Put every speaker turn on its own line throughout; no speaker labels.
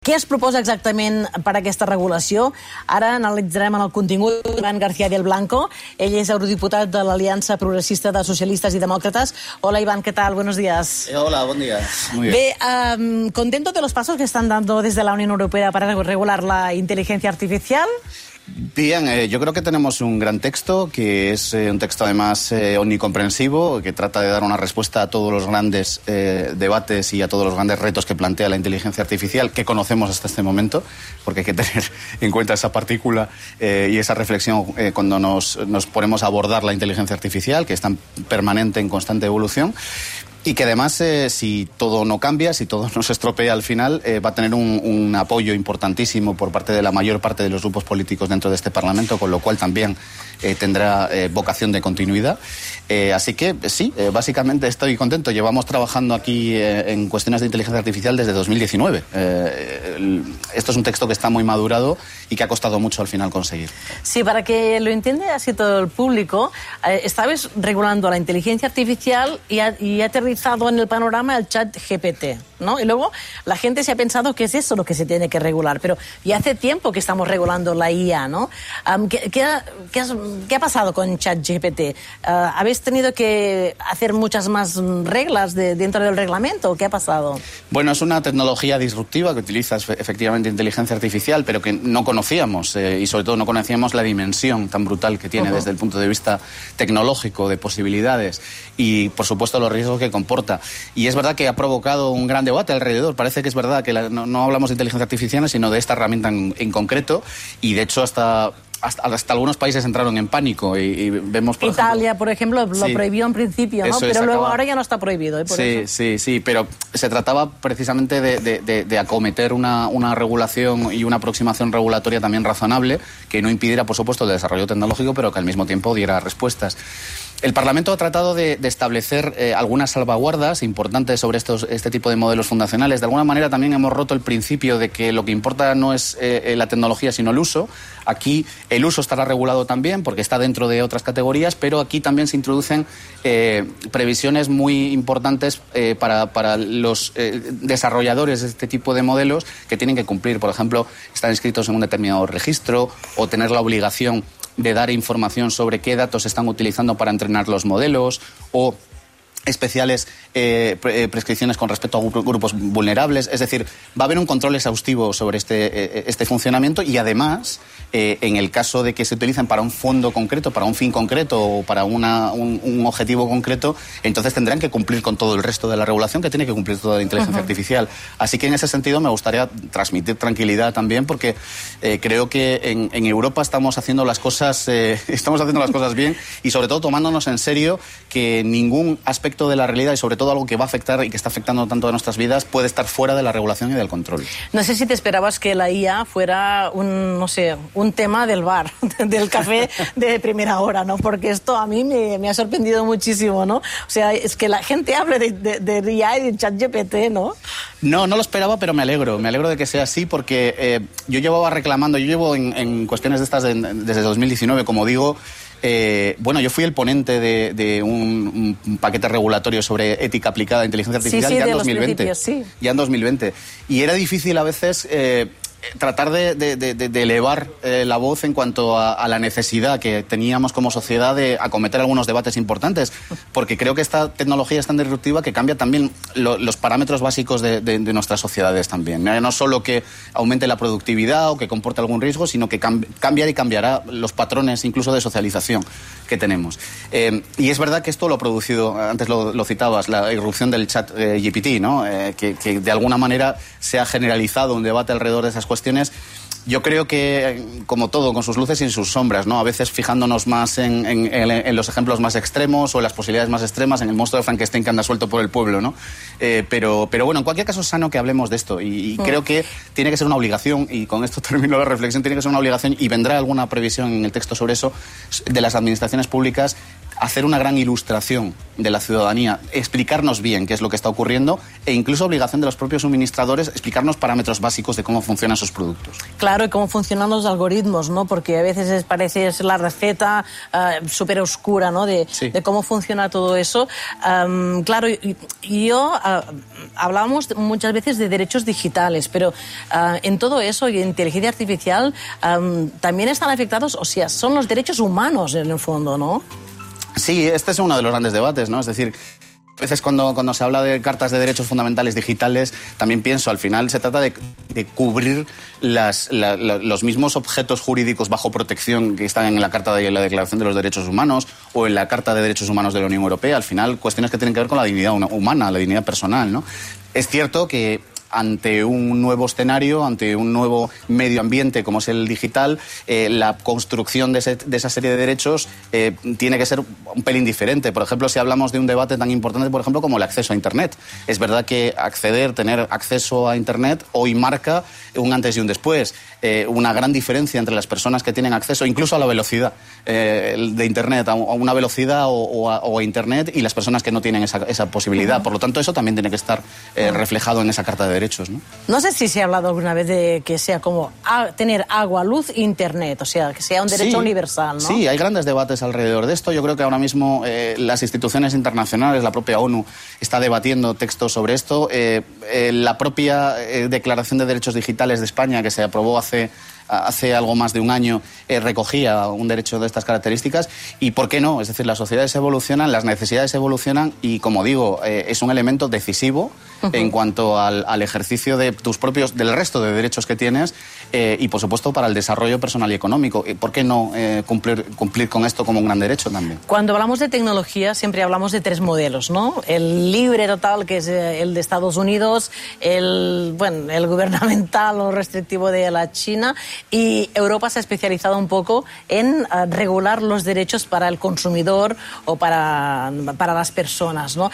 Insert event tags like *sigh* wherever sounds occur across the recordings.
Què es proposa exactament per a aquesta regulació? Ara analitzarem en el contingut Ivan García del Blanco. Ell és eurodiputat de l'Aliança Progressista de Socialistes i Demòcrates. Hola, Iván, ¿qué tal? Buenos días.
Eh, hola, buen día.
Muy bien. Bé, um, contento de los pasos que están dando desde la Unión Europea para regular la inteligencia artificial.
Bien, eh, yo creo que tenemos un gran texto, que es eh, un texto además eh, omnicomprensivo, que trata de dar una respuesta a todos los grandes eh, debates y a todos los grandes retos que plantea la inteligencia artificial, que conocemos hasta este momento, porque hay que *laughs* tener en cuenta esa partícula y esa reflexión cuando nos, nos ponemos a abordar la inteligencia artificial, que está en permanente, en constante evolución y que además, eh, si todo no cambia, si todo *laughs* no se estropea al final, eh, va a tener un, un, apoyo importantísimo por parte de la mayor parte de los grupos políticos dentro de este Parlamento, con lo cual también eh, tendrá eh, vocación de continuidad. Eh, así que sí, eh, básicamente estoy contento. Llevamos trabajando aquí en cuestiones de inteligencia artificial desde 2019. Eh, el, esto es un texto que está muy madurado y que ha costado mucho al final conseguir.
Sí, para que lo entienda así todo el público, eh, estabas regulando la inteligencia artificial y ha, y ha aterrizado en el panorama el chat GPT. ¿no? Y luego la gente se ha pensado que es eso lo que se tiene que regular, pero ya hace tiempo que estamos regulando la IA, ¿no? Um, ¿qué, qué, ha, qué, has, qué, ha, pasado con ChatGPT? Uh, ¿Habéis tenido que hacer muchas más reglas de, dentro del reglamento? ¿Qué ha pasado?
Bueno, es una tecnología disruptiva que utiliza efectivamente inteligencia artificial, pero que no conocíamos eh, y sobre todo no conocíamos la dimensión tan brutal que tiene uh -huh. desde el punto de vista tecnológico, de posibilidades y, por supuesto, los riesgos que comporta. Y es verdad que ha provocado un gran debate alrededor. Parece que es verdad que la, no, no, hablamos de inteligencia artificial, sino de esta herramienta en, en concreto. Y de hecho, hasta hasta, hasta, algunos países entraron en pánico y, y vemos
por Italia, ejemplo, por ejemplo, lo sí, prohibió en principio, ¿no? pero luego ahora ya no está prohibido. ¿eh? Por
sí,
eso.
sí, sí, pero se trataba precisamente de, de, de, de acometer una, una, regulación y una aproximación regulatoria también razonable que no impidiera, por supuesto, el desarrollo tecnológico, pero que al mismo tiempo diera respuestas. El Parlamento ha tratado de, establecer eh, algunas salvaguardas importantes sobre estos, este tipo de modelos fundacionales. De alguna manera también hemos roto el principio de que lo que importa no es eh, la tecnología, sino el uso. Aquí el uso estará regulado también porque está dentro de otras categorías, pero aquí también se introducen eh, previsiones muy importantes eh, para, para, los eh, desarrolladores de este tipo de modelos que tienen que cumplir. Por ejemplo, estar inscritos en un determinado registro o tener la obligación de dar información sobre qué datos están utilizando para entrenar los modelos o especiales eh, pre prescripciones con respecto a grupos vulnerables. Es decir, va a haber un control exhaustivo sobre este, eh, este funcionamiento y además, eh, en el caso de que se utilicen para un fondo concreto, para un fin concreto o para una, un, un, objetivo concreto, entonces tendrán que cumplir con todo el resto de la regulación que tiene que cumplir toda la inteligencia -huh. artificial. Así que en ese sentido me gustaría transmitir tranquilidad también porque eh, creo que en, en, Europa estamos haciendo las cosas eh, *laughs* estamos haciendo las cosas bien y sobre todo tomándonos en serio que ningún aspecto de la realidad y sobre todo algo que va a afectar y que está afectando tanto a nuestras vidas puede estar fuera de la regulación y del control.
No sé si te esperabas que la IA fuera un, no sé, un tema del bar, *laughs* del café de primera hora, ¿no? Porque esto a mí me, me ha sorprendido muchísimo, ¿no? O sea, es que la gente hable de, de, de IA y de ChatGPT, ¿no?
No, no lo esperaba, pero me alegro. Me alegro de que sea así porque eh, yo llevaba reclamando, yo llevo en, en cuestiones de estas de, desde 2019, como digo, eh, bueno, yo fui el ponente de, de un, un, paquete regulatorio sobre ética aplicada a inteligencia artificial
sí, sí,
ya en 2020.
Sí.
Ya en 2020. Y era difícil a veces eh, tratar de, de, de, de elevar eh, la voz en cuanto a, a, la necesidad que teníamos como sociedad de acometer algunos debates importantes, porque creo que esta tecnología es tan disruptiva que cambia también lo, los parámetros básicos de, nuestras sociedades también. No solo que aumente la productividad o que comporte algún riesgo, sino que cam y cambiará los patrones incluso de socialización que tenemos. Eh, y es verdad que esto lo ha producido, antes lo, lo citabas, la irrupción del chat eh, GPT, ¿no? Eh, que, que de alguna manera se ha generalizado un debate alrededor de esas cuestiones yo creo que, como todo, con sus luces y sus sombras, ¿no? A veces fijándonos más en, en, en, los ejemplos más extremos o en las posibilidades más extremas, en el monstruo de Frankenstein que anda suelto por el pueblo, ¿no? Eh, pero, pero bueno, en cualquier caso es sano que hablemos de esto y, y mm. creo que tiene que ser una obligación, y con esto *laughs* termino la reflexión, tiene que ser una obligación y vendrá alguna previsión en el texto sobre eso, de las administraciones públicas hacer una gran ilustración de la ciudadanía, explicarnos bien qué es lo que está ocurriendo e incluso obligación de los propios suministradores explicarnos parámetros básicos de cómo funcionan sus productos.
Claro, y cómo funcionan los algoritmos, ¿no? Porque a veces parece la receta uh, súper oscura, ¿no? De,
Sí.
de, cómo funciona todo eso. Um, claro, y, y yo uh, hablábamos muchas veces de derechos digitales, pero uh, en todo eso y inteligencia artificial um, también están afectados, o sea, son los derechos humanos en el fondo, ¿no?
Sí, este es uno de los grandes debates, ¿no? Es decir, a veces cuando, cuando se habla de cartas de derechos fundamentales digitales, también pienso, al final se trata de, de cubrir las, la, la, los mismos objetos jurídicos bajo protección que están en la Carta de la Declaración de los Derechos Humanos o en la Carta de Derechos Humanos de la Unión Europea. Al final, cuestiones que tienen que ver con la dignidad humana, la dignidad personal, ¿no? Es cierto que ante un nuevo escenario, ante un nuevo medio ambiente como es el digital, eh, la construcción de, ese, de, esa serie de derechos eh, tiene que ser un pelín diferente. Por ejemplo, si hablamos de un debate tan importante, por ejemplo, como el acceso a Internet. Es verdad que acceder, tener acceso a Internet, hoy marca un antes y un después. Eh, una gran diferencia entre las personas que tienen acceso, incluso a la velocidad de Internet, a una velocidad o, o, a, o, a, Internet, y las personas que no tienen esa, esa posibilidad. Por lo tanto, eso también tiene que estar reflejado en esa Carta de Derechos. ¿No?
no sé si se ha hablado alguna vez de que sea como tener agua, luz Internet, o sea, que sea un derecho
sí,
universal. ¿no?
Sí, hay grandes debates alrededor de esto. Yo creo que ahora mismo eh, las instituciones internacionales, la propia ONU, está debatiendo textos sobre esto. Eh, la propia eh, Declaración de Derechos Digitales de España, que se aprobó hace hace algo más de un año eh, recogía un derecho de estas características. Y por qué no es decir las sociedades evolucionan las necesidades evolucionan y como digo eh, es un elemento decisivo uh -huh. en cuanto al, al, ejercicio de tus propios del resto de derechos que tienes eh, y por supuesto para el desarrollo personal y económico. Y por qué no cumplir cumplir con esto como un gran derecho también
cuando hablamos de tecnología siempre hablamos de tres modelos no el libre total que es el de Estados Unidos el bueno el gubernamental o restrictivo de la China y Europa se ha especializado un poco en uh, regular los derechos para el consumidor o para, para las personas. ¿no?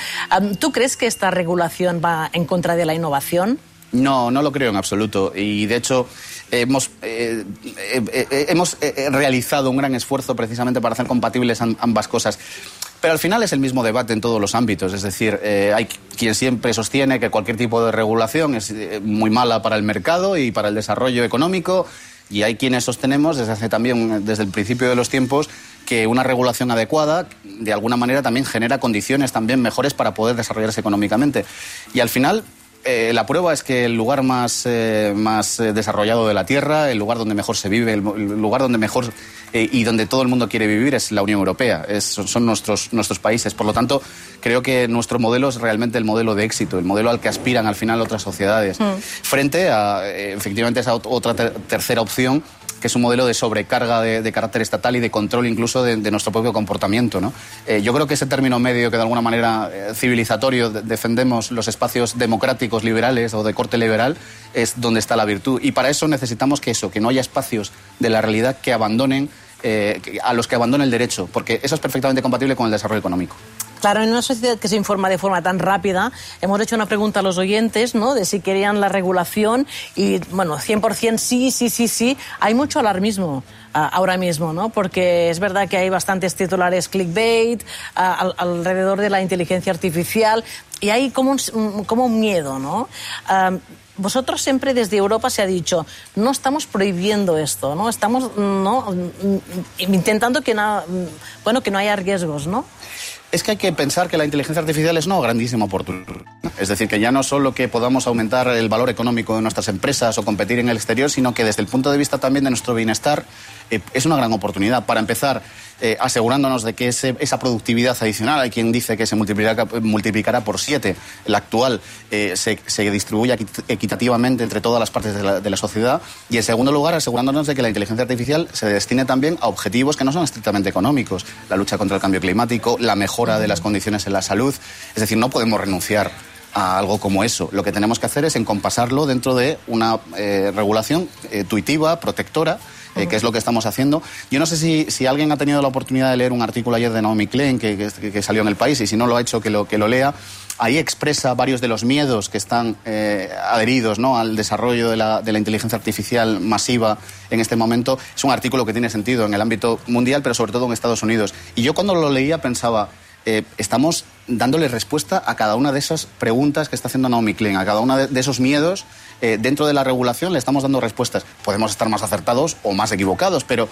¿Tú crees que esta regulación va en contra de la innovación?
No, no lo creo en absoluto. Y de hecho, hemos, eh, eh, eh, hemos realizado un gran esfuerzo precisamente para hacer compatibles ambas cosas. Pero al final es el mismo debate en todos los ámbitos. Es decir, eh, hay quien siempre sostiene que cualquier tipo de regulación es eh, muy mala para el mercado y para el desarrollo económico. Y hay quienes sostenemos desde hace también, desde el principio de los tiempos, que una regulación adecuada de alguna manera también genera condiciones también mejores para poder desarrollarse económicamente. Y al final eh, la prueba es que el lugar más, eh, más eh, desarrollado de la Tierra, el lugar donde mejor se vive, el, el lugar donde mejor eh, y donde todo el mundo quiere vivir es la Unión Europea, es, son nuestros, nuestros países. Por lo tanto, creo que nuestro modelo es realmente el modelo de éxito, el modelo al que aspiran al final otras sociedades, mm. frente a efectivamente esa otra ter tercera opción que es un modelo de sobrecarga de, carácter estatal y de control incluso de, nuestro propio comportamiento. ¿no? Eh, yo creo que ese término medio que de alguna manera eh, civilizatorio de, defendemos los espacios democráticos liberales o de corte liberal es donde está la virtud. Y para eso necesitamos que eso, que no haya espacios de la realidad que abandonen, eh, a los que abandone el derecho, porque eso es perfectamente compatible con el desarrollo económico.
Claro, en una sociedad que se informa de forma tan rápida, hemos hecho una pregunta a los oyentes, ¿no? De si querían la regulación y, bueno, 100% sí, sí, sí, sí. Hay mucho alarmismo uh, ahora mismo, ¿no? Porque es verdad que hay bastantes titulares clickbait al, alrededor de la inteligencia artificial y hay como un, miedo, ¿no? Uh, vosotros siempre desde Europa se ha dicho, no estamos prohibiendo esto, ¿no? Estamos no, intentando que no, bueno, que no haya riesgos, ¿no?
Es que hay que pensar que la inteligencia artificial es una grandísima oportunidad. Es decir, que ya no solo que podamos aumentar el valor económico de nuestras empresas o competir en el exterior, sino que desde el punto de vista también de nuestro bienestar eh, es una gran oportunidad. Para empezar, eh, asegurándonos de que esa productividad adicional, hay quien dice que se multiplicará, por siete, la actual, eh, se, se, distribuya equitativamente entre todas las partes de la, sociedad. Y en segundo lugar, asegurándonos de que la inteligencia artificial se destine también a objetivos que no son estrictamente económicos. La lucha contra el cambio climático, la mejora de las condiciones en la salud. Es decir, no podemos renunciar a algo como eso. Lo que tenemos que hacer es encompasarlo dentro de una eh, regulación intuitiva, protectora, eh, que es lo que estamos haciendo. Yo no sé si, si, alguien ha tenido la oportunidad de leer un artículo ayer de Naomi Klein que, que, salió en el país y si no lo ha hecho, que lo, que lo lea. Ahí expresa varios de los miedos que están eh, adheridos ¿no? al desarrollo de la, de la inteligencia artificial masiva en este momento. Es un artículo que tiene sentido en el ámbito mundial, pero sobre todo en Estados Unidos. Y yo cuando lo leía pensaba, eh, estamos dándole respuesta a cada una de esas preguntas que está haciendo Naomi Klein, a cada uno de, esos miedos. Eh, dentro de la regulación le estamos dando respuestas. Podemos estar más acertados o más equivocados, pero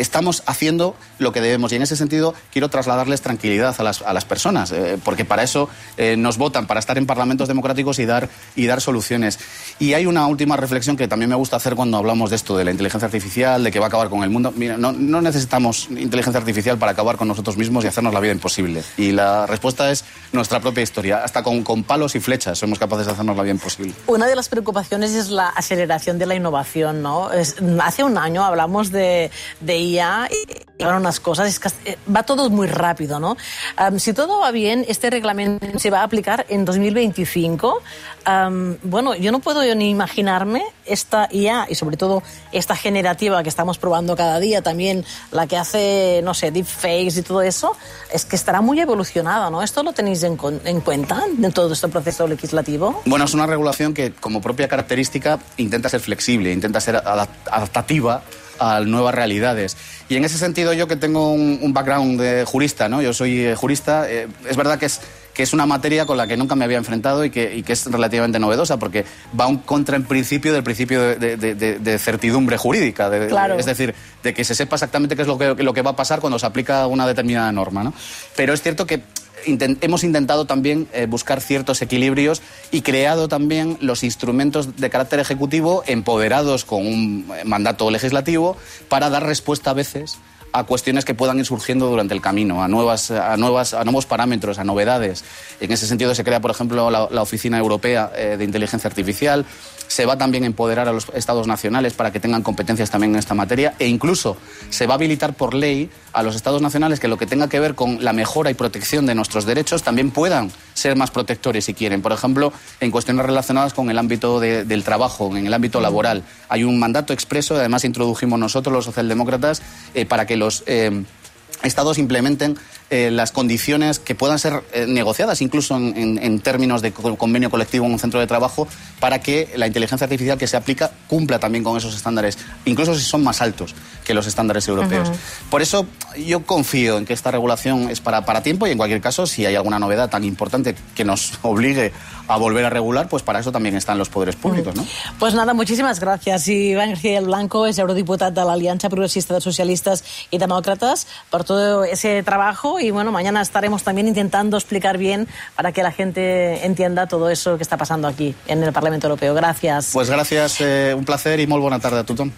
estamos haciendo lo que debemos. Y en ese sentido quiero trasladarles tranquilidad a las, a las personas, eh, porque para eso eh, nos votan, para estar en parlamentos democráticos y dar, y dar soluciones. Y hay una última reflexión que también me gusta hacer cuando hablamos de esto, de la inteligencia artificial, de que va a acabar con el mundo. Mira, no, no necesitamos inteligencia artificial para acabar con nosotros mismos y hacernos la vida imposible. Y la respuesta es nuestra propia historia. Hasta con, con palos y flechas somos capaces de hacernos la vida imposible.
Una de las preocupaciones es la aceleración de la innovación, ¿no? hace un año hablamos de, de IA y van unas cosas, es que eh, va todo muy rápido, ¿no? si todo va bien, este reglamento se va a aplicar en 2025. bueno, yo no puedo ni imaginarme esta IA y sobre todo esta generativa que estamos probando cada día, también la que hace, no sé, deepfakes y todo eso, es que estará muy evolucionada, ¿no? ¿Esto lo tenéis en, en cuenta en todo este proceso legislativo?
Bueno, es una regulación que como propia característica intenta ser flexible, intenta ser adaptativa a nuevas realidades. Y en ese sentido yo que tengo un, background de jurista, ¿no? Yo soy eh, jurista, eh, es verdad que es que es una materia con la que nunca me había enfrentado y que, y que es relativamente novedosa, porque va un contra en principio del principio de, de, certidumbre jurídica. es decir, de que se sepa exactamente qué es lo que, lo que va a pasar cuando se aplica una determinada norma. ¿no? Pero es cierto que hemos intentado también eh, buscar ciertos equilibrios y creado también los instrumentos de carácter ejecutivo empoderados con un eh, mandato legislativo para dar respuesta a veces a cuestiones que puedan ir surgiendo durante el camino, a, nuevas, a, nuevas, a nuevos parámetros, a novedades. En ese sentido se crea, por ejemplo, la, Oficina Europea eh, de Inteligencia Artificial, se va también a empoderar a los estados nacionales para que tengan competencias también en esta materia e incluso se va a habilitar por ley a los estados nacionales que lo que tenga que ver con la mejora y protección de nuestros derechos también puedan ser más protectores si quieren. Por ejemplo, en cuestiones relacionadas con el ámbito del trabajo, en el ámbito laboral. Hay un mandato expreso, además introdujimos nosotros los socialdemócratas, eh, para que los... Eh, estados implementen eh, las condiciones que puedan ser eh, negociadas, incluso en, términos de convenio colectivo en un centro de trabajo, para que la inteligencia artificial que se aplica cumpla también con esos estándares, incluso si son más altos que los estándares europeos. Por eso yo confío en que esta regulación es para, para tiempo y en cualquier caso, si hay alguna novedad tan importante que nos *laughs* obligue a volver a regular, pues para eso también están los poderes públicos, ¿no?
Pues nada, muchísimas gracias. Iván García del Blanco es eurodiputado de la Alianza Progresista de Socialistas y Demócratas por todo ese trabajo y bueno, mañana estaremos también intentando explicar bien para que la gente entienda todo eso que está pasando aquí en el Parlamento Europeo. Gracias.
Pues gracias, eh, un placer y muy buena tarde a.